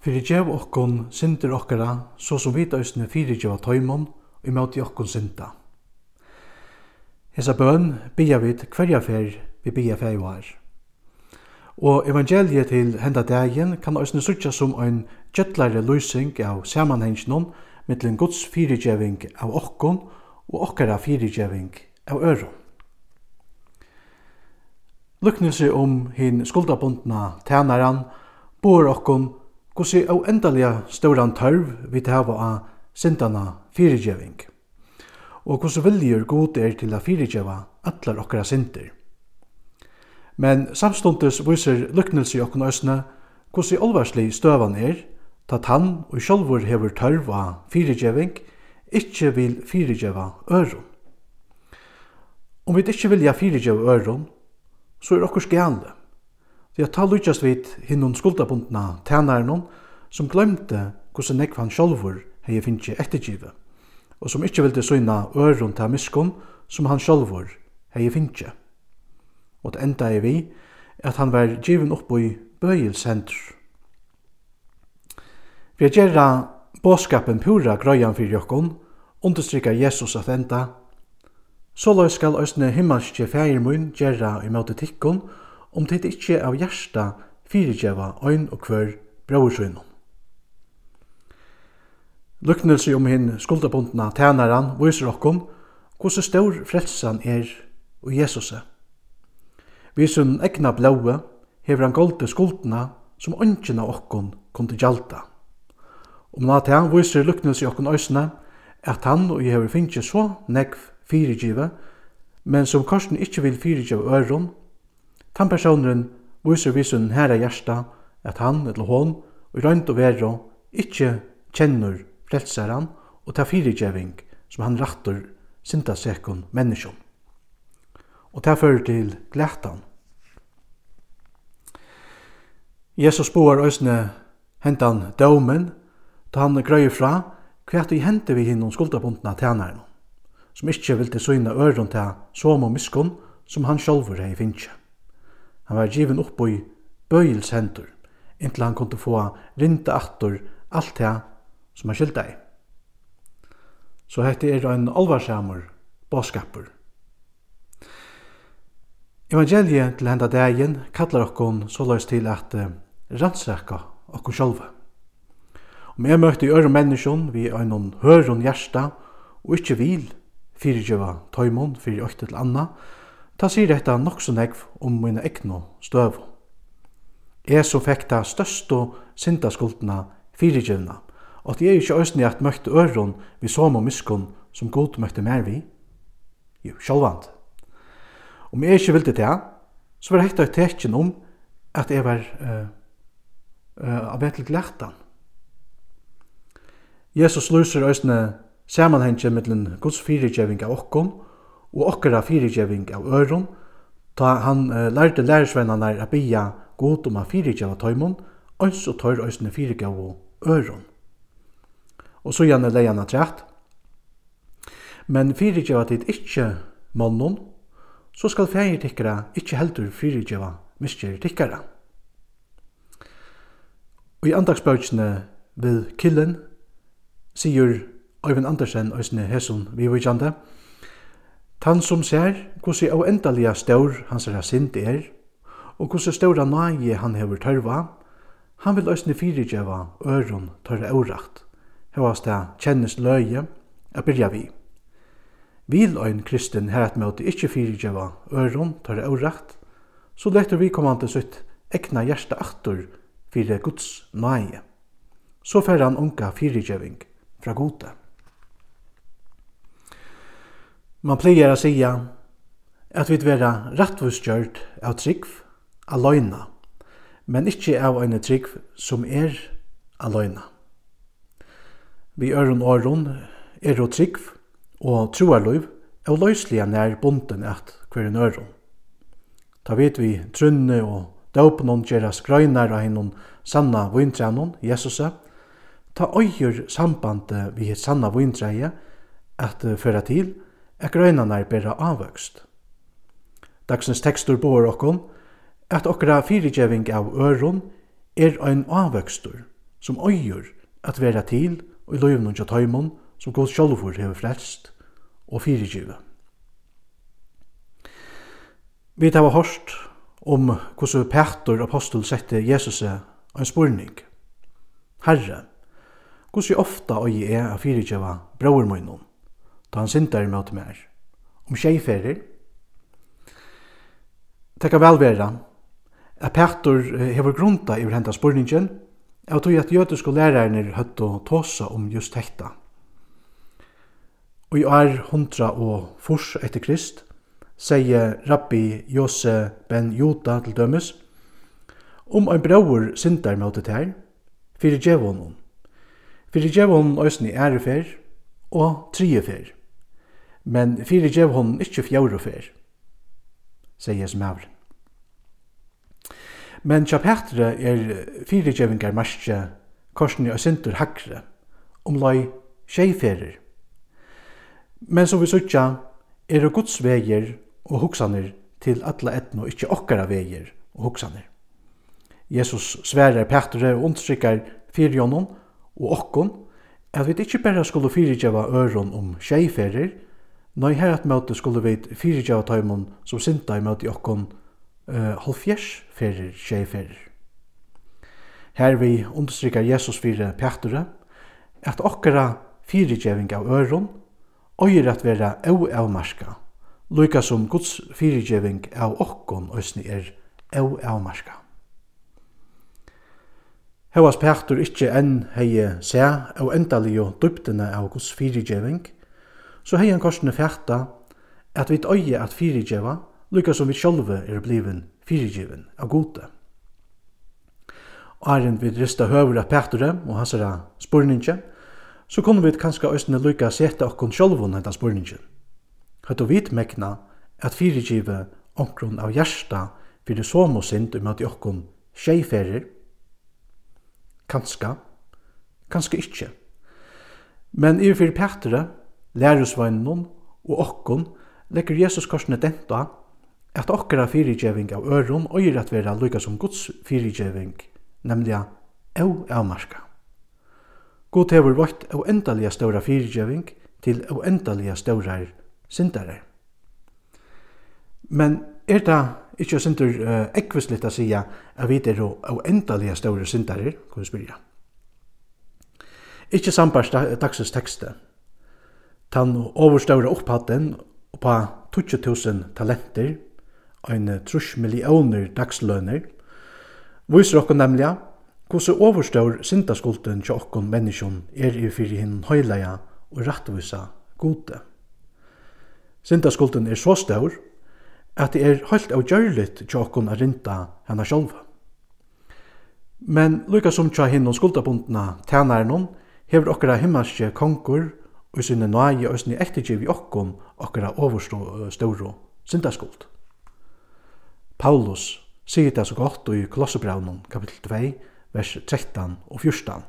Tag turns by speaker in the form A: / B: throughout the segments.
A: Fyrirgev okkon syndir okkara, så som vit òsne fyrirgeva tøymon, og imøti okkon synda. Hesa bøn bia vit hverja fer vi bia feioar. Og evangeliet til henda dagen kan òsne sutja som ein gjøtlare løysing av samanhengsnon mittlen Guds fyrirgeving av okkon og okkara fyrirgeving av øron. Luknelse om hin skuldabundna tænaran bor okkon hvordan au endaliga stauran tørv vi hava av sindana fyrirgjeving, og hvordan viljur god er til a fyrirgjeva allar okkara synder? Men samstundis viser lyknelse i okkun øsne hvordan olvarslig støvan er, ta tann og sjálfur hefur tørv av fyrirgjeving, ikkje vil fyrirgjeva øron. Om vi ikkje vilja fyrirgjeva øron, så er okkur skjale. Det er ta lukkast vid hinnon skuldabundna tænaren som glømte hvordan nekv han sjálfur hei finnje ettergive, og som ikkje vildi søyna øron ta miskun som han sjálfur hei finnje. Og det enda er vi at han var givin opp i bøyelsenter. Vi er gjerra båskapen pura grøyan fyrir jokkon, understrykar Jesus at enda, Så skal òsne himmelske fægirmun gjerra i møte tikkon, om teit ikkje av hjärsta fyrirgjeva ein og kvør brøvursøynum. Luknelse om hinn skuldabundna tænaran viser okkom hvordan stor frelsan er og Jesuse. Vi som egna blaue hever han golde skuldna som ønsken av okkom kom til gjalta. Om na tæn viser luknelse okkom òsne at han og jeg hever finnje så negv fyrirgive, men som korsen ikkje vil fyrirgive øron, Tan personen viser visen herra hjarta at han eller hon og røynd og vero ikkje kjenner frelsaran og ta fyrigjeving som han rattur synda sekund menneskjon. Og ta fyrir til glætan. Jesus boar òsne hentan dømen ta han grøy fra hva at hente vi hinn skuldabundna tænaren som ikkje vil til søyna øron til som og miskun som han sjolver hei finnje. Han var given upp i bøyils hendur, inntil han kunne få rinda attor alt det som han skylda i. Så hette er en alvarsamur båskapur. Evangeliet til henda dagen kallar okkon såleis til at rannsaka okkon sjálfa. Om jeg møtte i øre menneskjon vi einon høron hjersta og ikkje vil fyrirgjøva tøymon fyrir økte til anna, Ta sier dette nok så negv om mine egnu støv. Jeg så fikk det største syndaskuldna fyrirgivna, og at jeg ikke øsne at møkte øron vi som og miskun som god møkte mer vi. Jo, sjálvand. Om jeg ikke vilde det, så var hekta tekken om at jeg var uh, uh, av etter lærtan. Jesus lyser øsne sammanhengen mellom Guds fyrirgiving av okkom og okkara fyrigeving av øron, ta han uh, lærte lærersvennanar a bia god om a fyrigeva tøymon, ans og tøyr òsne fyrigev og øron. Og så gjerne leian at. Men fyrigeva tid ikkje mannen, så skal feir tikkara ikkje heldur fyrigeva miskjer tikkara. Og i andagsbøkene ved killen sier Øyvind Andersen òsne hesson vi vujande, Tann som ser hvordan av endaliga stør hans er sint er, og hvordan større nage han hever tørva, han vil òsne fyrigjeva øron tørre aurakt, hevast det kjennes løye, a byrja vi. Vil ein kristen her at møte ikkje fyrigjeva øron tørre aurakt, så letter vi kommande sutt ekna hjärsta aktor fyrir Guds nage. Så fer han unga fyrigjeving fra gode. Man pleier å sige at vi vera rattvusgjørt av trygg aløyna, men ikkje av en trygg som er aløyna. Vi øren åren er og trygg og troarløyv er løyslige nær bunden at hver en øren. Da vet vi trunne og døpnån gjerra skrøynar av hennom sanna vintrænon, Jesusa, ta øyer sambandet vi sanna vintræje at føra til, at grøynanar bera avvøkst. Dagsens tekstur bor okkom at okkara fyrigjeving av øron er ein avvøkstur som øyur at vera til og i løyvnum tja tøymon som god sjálfur hefur frelst og fyrirgive. Vi var hørt om hvordan Petter apostel sette Jesus en spurning. Herre, hvordan ofta øy er av fyrirgjeva brauer? da han syndar i møte mer. Om tjejferer, det kan vel være at Petur hever grunda i henta spurningen, Jeg tog at jødiske lærerne høtt å tåsa om just hekta. Og i år 100 og fors etter Krist, sier Rabbi Jose ben Jota til dømes, om ein brauer syndar møtet her, fyrir djevånen. Fyrir djevånen òsni ærefer og triefer men fyrir gjev hon ikkje fjore fer, Jesus smavren. Men tja Petre er fyrirgjevingar marsje korsni og sintur hakre, omlai tjeiferir. Men som vi sutja, er det Guds veier og hoksanir til alla etno, ikkje okkara veier og hoksanir. Jesus sverar Petre og understrykkar fyrir og okkon, at vi ikkje berre skulle fyrirgjeva øron om tjeiferir, Nei, her at møte skulle vi fyrirgjava taimun som synda i møte jokkon uh, halvfjers ferir, tjeferir. Her vi understrykar Jesus fyrir pjattere, at okkara fyrirgjeving av øron, øyer at vera au avmarska, lukka som Guds fyrirgjeving av okkon òsni er au avmarska. Hevas pjattur ikkje enn hei se av endalio dyptene av Guds fyrirgjeving, så hei han korsene fjarta at vi øye at fyrigjeva, lykka som vi sjolve er bliven fyrigjevin av gode. Arjen vi rista høver av Petre og hans er spurninge, så kunne vi kanskje østene lykka sette okkon sjolvun hentan spurninge. Høttu vit mekna at fyrirgive omkron av hjersta fyrir som og um at okkon skeiferir, kanska, kanska ikkje. Men i fyrir Petre, lærusveinunum og okkon leggur Jesus korsene denta at okkara fyrirgeving av ørum øyr at vera lukka som Guds fyrirgeving, nemlig au avmarska. God hever vått av endalige ståra fyrirgeving til av endalige ståra syndarar. Men er det ikke sindur uh, ekvislitt å si at vi er av endalige ståra syndarar, kan vi spyrja. Ikke sambar dagsens tekste, Tann overståra opphatten på 20.000 talenter, ein trusch millioner dagsløner, viser okkur nemlig hvordan overstår syndaskulten til okkur menneskjon er i fyrir hinn høyleia og rattvisa gode. Syndaskulten er så stor at det er helt avgjørligt til okkur a rinta henne sjálfa. Men lukka som tja hinn og skuldabundna tænaren hever okkara himmelske konkur og sinne nøye og sinne eftergivi okkum okkara overstóru syndaskuld. Paulus sier det så godt i Kolossebraunen kapittel 2, vers 13 og 14.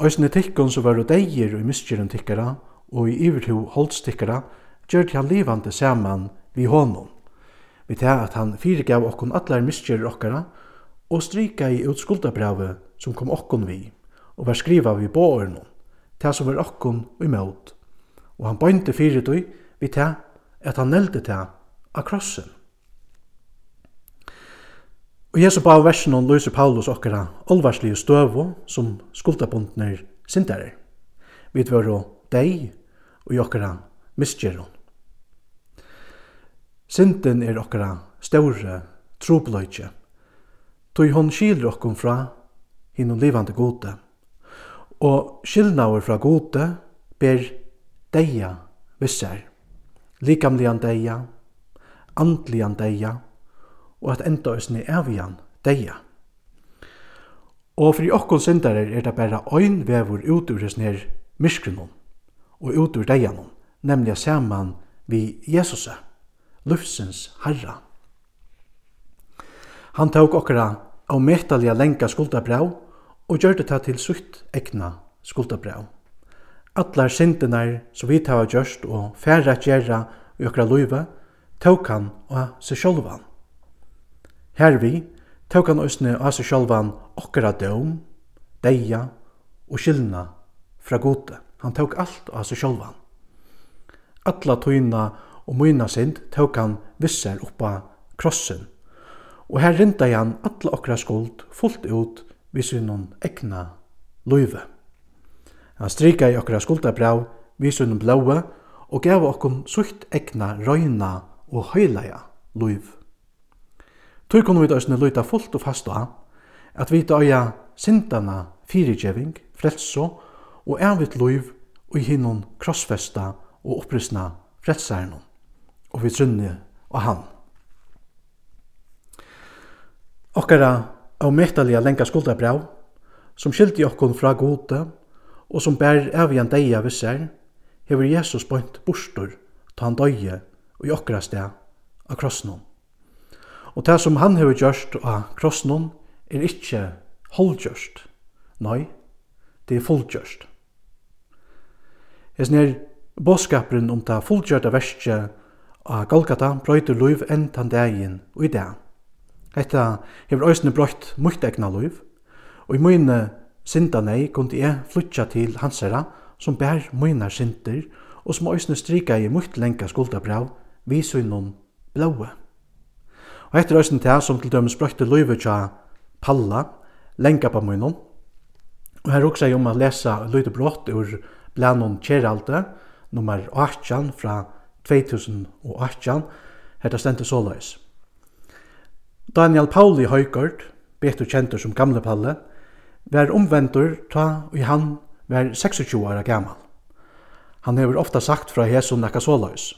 A: Øysene tikkun som var og deir og miskjeren tikkara og i iverhu holdstikkara gjør han livande saman vi honom. Vi tar at han fyrirgav okkon allar miskjerer okkara og strika i utskuldabrave som kom okkon vi og var skriva vi båren ta som var okkom imot. Og han bøynte fyrir tog vi til at han nølte ta av krossen. Og Jesu bau versen om lyser Paulus okkara olvarslige støvo som skuldabundner sindarer. Vi var og deg og okkara misgjeron. Sinten er okkara større trobløyke. Tøy hon skiler okkom fra hinnom livande gode, og skilnauer fra gode ber deia visser, Likamlian deia, andlian deia og at enda øsne evian deia. Og fyrir okkon syndarer er det bare ein vevur ut ur hesn her myrkrunum og ut ur deianon, nemlig saman vi Jesusa, lufsens Herra. Han tók okkara av metaliga lenga skuldabræv og gjør ta til sutt egna skuldabræv. Atlar syndinar som vi hava gjørst og færre at gjerra i okra løyve, tók han og seg sjálvan. Hervi tók han òsne av seg sjálvan okra døm, deia og skilna fra gode. Han tók alt av seg sjálvan. Alla tøyna og møyna sind tók han visser oppa krossen. Og her rinda han alla okra skuld fullt ut vi sínum egna løyve. Han strika i okkara skuldabrav, vi sínum blaue, og gav okkum sutt egna røyna og høylaja løyve. Tøy kunne vi da òsne løyta fullt og fast av at vi da øya sindana fyrigjeving, frelso og evigt løyv og i hinnon krossfesta og opprysna frelsaren og vi trunne og han. Okkara av metaliga lenga skuldabrav, som skilti okkon fra gode, og som bær avjan deia visser, hever Jesus bøynt bostor ta han døye og i okkara sted av krossnum. Og det som han hever gjørst av krossnum er ikkje holdgjørst. Nei, det er fullgjørst. Hesn er båskaperen om det fullgjørte verset av Golgata brøyter luiv enn tan degin og i dag. Hetta hevur eisini brøtt mítt egna lív, og í míni synda nei kundi eg flutja til hansara som bær mínar syndir og som eisini strika i mítt lenka skuldabrav við sínum blóa. Og hetta er eisini tær som til dømis brøtti lívet tja Palla, lenka på mínum. Og her hugsa eg um at lesa lítið brott ur Blanon Kjeralde, nummer 18 fra 2018. Hetta stendur såleis. Daniel Pauli Høygård, betur kjentur som gamle Palle, var omvendur ta og han var 26 år gammal. Han hefur ofta sagt fra hesum nekka sålaus.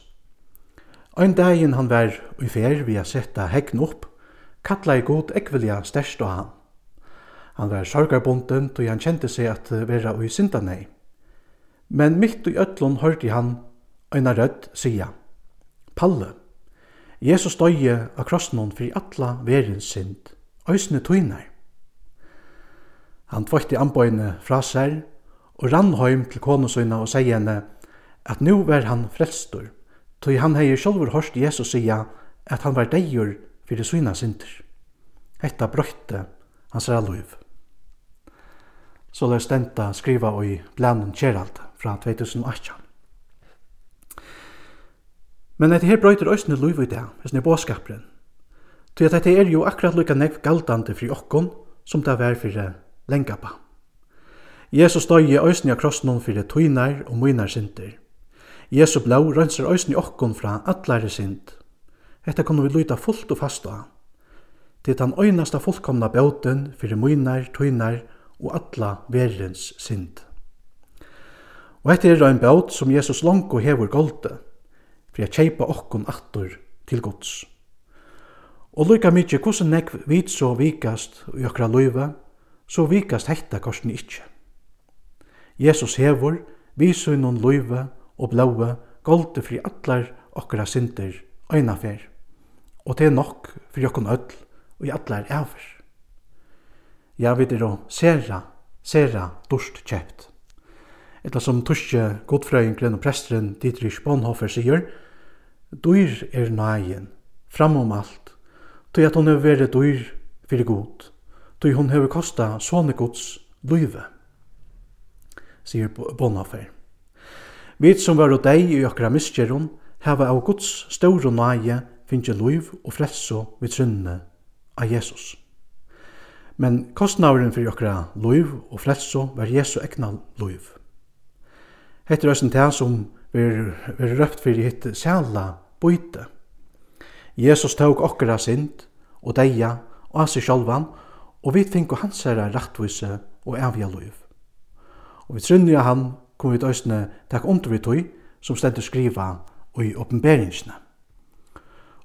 A: Ein dagin han var i fer vi a setta hegn opp, kalla i god ekvilja størst av han. Han var sorgarbunden då han kjente seg at vera ui sindanei. Men mitt i ötlun hørte han øyna rødt sia, Palle, Jesus døye av krossnån fyrir atla verens synd, òsne tøynar. Han tvøytti anbøyne fra seg, og rann heim til konusøyna og sier henne at nu var han frelstor, tøy han hei sjolvur hørst Jesus sia at han var deigur fyrir søyna synder. Hetta brøytte hans ralløyv. Så lær stenta skriva og i blanen Gerald fra 2018. Men dette her brøyter òsne luiv i det, hvis ni båskaperen. Til at dette er jo akkurat lukka nekv galdande fri okkon, som det var fyrir lengapa. Jesus døye òsne av krossen fyrir tøynar og møynar synder. Jesus blå rønser òsne okkon fra atlare synd. Hetta kunne vi luta fullt og fast av. Det er den øynasta fullkomna bøten fyrir møynar, tøynar og atla verens synd. Og hetta er ein bøt som Jesus langt og hever goldet fyri at kjeipa okkum attur til Guds. Og lukka mykje hvordan nekv vit så vikast i okra løyve, så vikast hekta korsen ikkje. Jesus hevor, visu noen løyve og blaue, golde fri atlar okra synder øynafer. Og det er nok for okkun öll og i atlar æver. Ja, vi er å sera, sera dorst kjept. Etla som tuske godfrøyngren og presteren Dietrich Bonhoeffer sier, Dyr er nægin, fram om alt, tog at hon hefur verið dyr fyrir god, tog hon hefur kosta sånne gods løyve, sier Bonhoeffer. Vi som var og deg i okra miskjeron, heva av gods ståre næge finnje løyv og frelso vi trunne av Jesus. Men kostnaveren fyrir okra løyv og frelso var Jesu egna løyv. Hette røsten til som vi er røpt fyrir hitt sæla bøyte. Jesus tók okkara synd og deia og av seg sjálvan, og vi finko hans herra rattvise og avja loiv. Og vi trunja han kom vi døysne takk under vi tog, som stendur skriva og i oppenberingsne.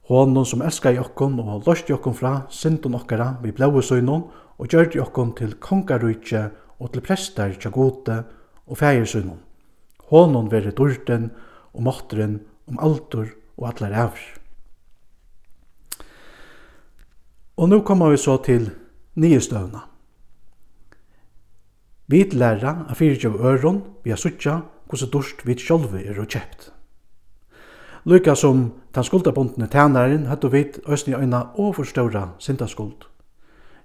A: Honon som elskar jokkon og løst okkon fra synden okkara vi blaue søgnon og gjør jokkon til kongarujtje og til prestar tja gode og feir søgnon. Honon veri durten og måtteren om altor og atler avr. Og nu kommer vi så til nyestøvna. Vi lærer av fyrtjøv øron vi har suttja hvordan dorsk vi sjolvi er og kjept. Lykka som den skuldabundne tænaren hadde vi østni øyna overstøvra sindaskuld.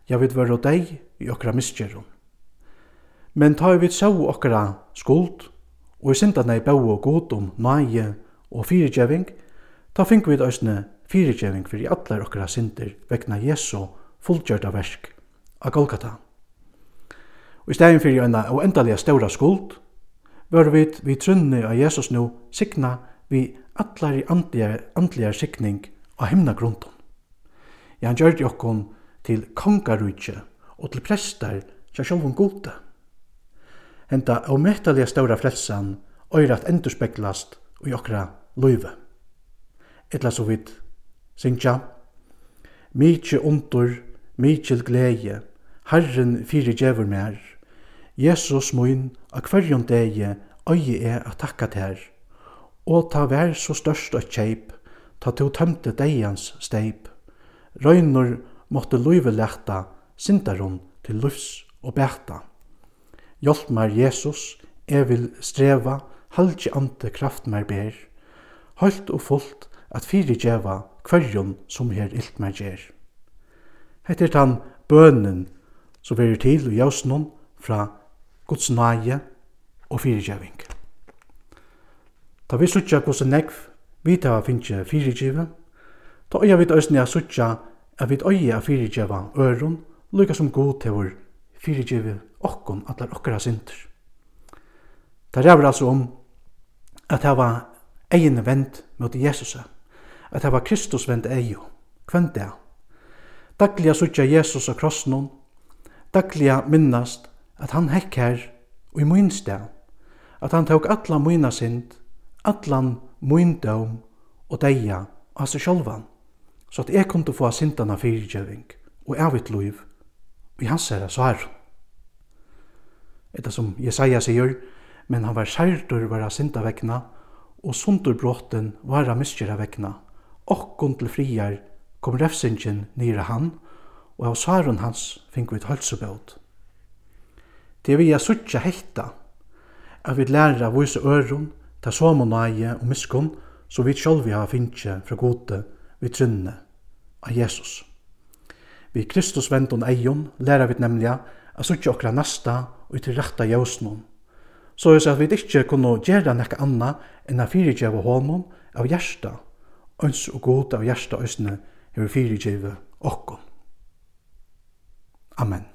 A: Ja, vi var og deg i okra miskjeron. Men ta vi så okra skuld, og i sindane bau og god om nøye og fyrirgjeving, Ta fink við eisne fyrirgeving fyrir allar okkara syndir vegna Jesu fullgjörda versk a Golgata. Og i stegin fyrir eina og endalega ståra skuld, var við vi trunni av Jesus nu signa við allar i andliga signing av himna grunden. Ja, han gjør jokkon til kongarutje og til prestar kja sjálfum gode. Henta og metalega ståra frelsan øyrat endurspeglast og i okra løyve etla så vidt syngja. Mykje ondur, mykje glede, Herren fyrir djevur mer. Jesus mun, a kvarjon deie, øye er a takka ter. Og ta vær så størst og kjeip, ta to tømte deians steip. Røynor måtte luive lehta, sindarun til lufs og bæta. Hjelp meg, Jesus, jeg vil streva, halvdje ante kraft mer ber. Halt og fullt at fyrigjeva kvarjon som her ilt meg gjer. Hetta er tann bønnen som verir til og jøsnum fra Guds nage og fyrigjeving. Ta vi sutja en negv, vi ta finnje fyrigjeve, ta oia vi øyne a suttja a vi øya fyrigjeva øron, lukka som god tevor fyrigjeve okkon atlar okkara synder. Ta ræver altså om at var egin vend mot Jesusa, at var Kristus vend eio, kvendt det. Dagliga suttja Jesus og krossnum, dagliga minnast at han hekk her og i mun sted, at han tók atla muna sind, allan mun døm og deia av seg sjálvan, så at eg kunne få sintana fyrirgjøving og evigt liv i hans herre svar. Etta som Jesaja sier, men han var særdur var av sinta vekna, og sundur bråten var av miskjera vekna, okkun til friar kom refsingen nira han, og av saren hans fink vi et hølsebøt. Det vi er suttja hekta, at vi lærer av vise øron, ta som og nøye og miskun, så vi sjolvi har finnje fra gode vi trunne av Jesus. Vi Kristus vendon eion lærer vi nemlig at suttja okra nasta og til retta jøsnum, så er at vi ikke kunne gjøre nekka anna enn a fyrirgjeva honom av hjersta øns og god av hjertet øsne, hever fyrirgive okkom. Amen.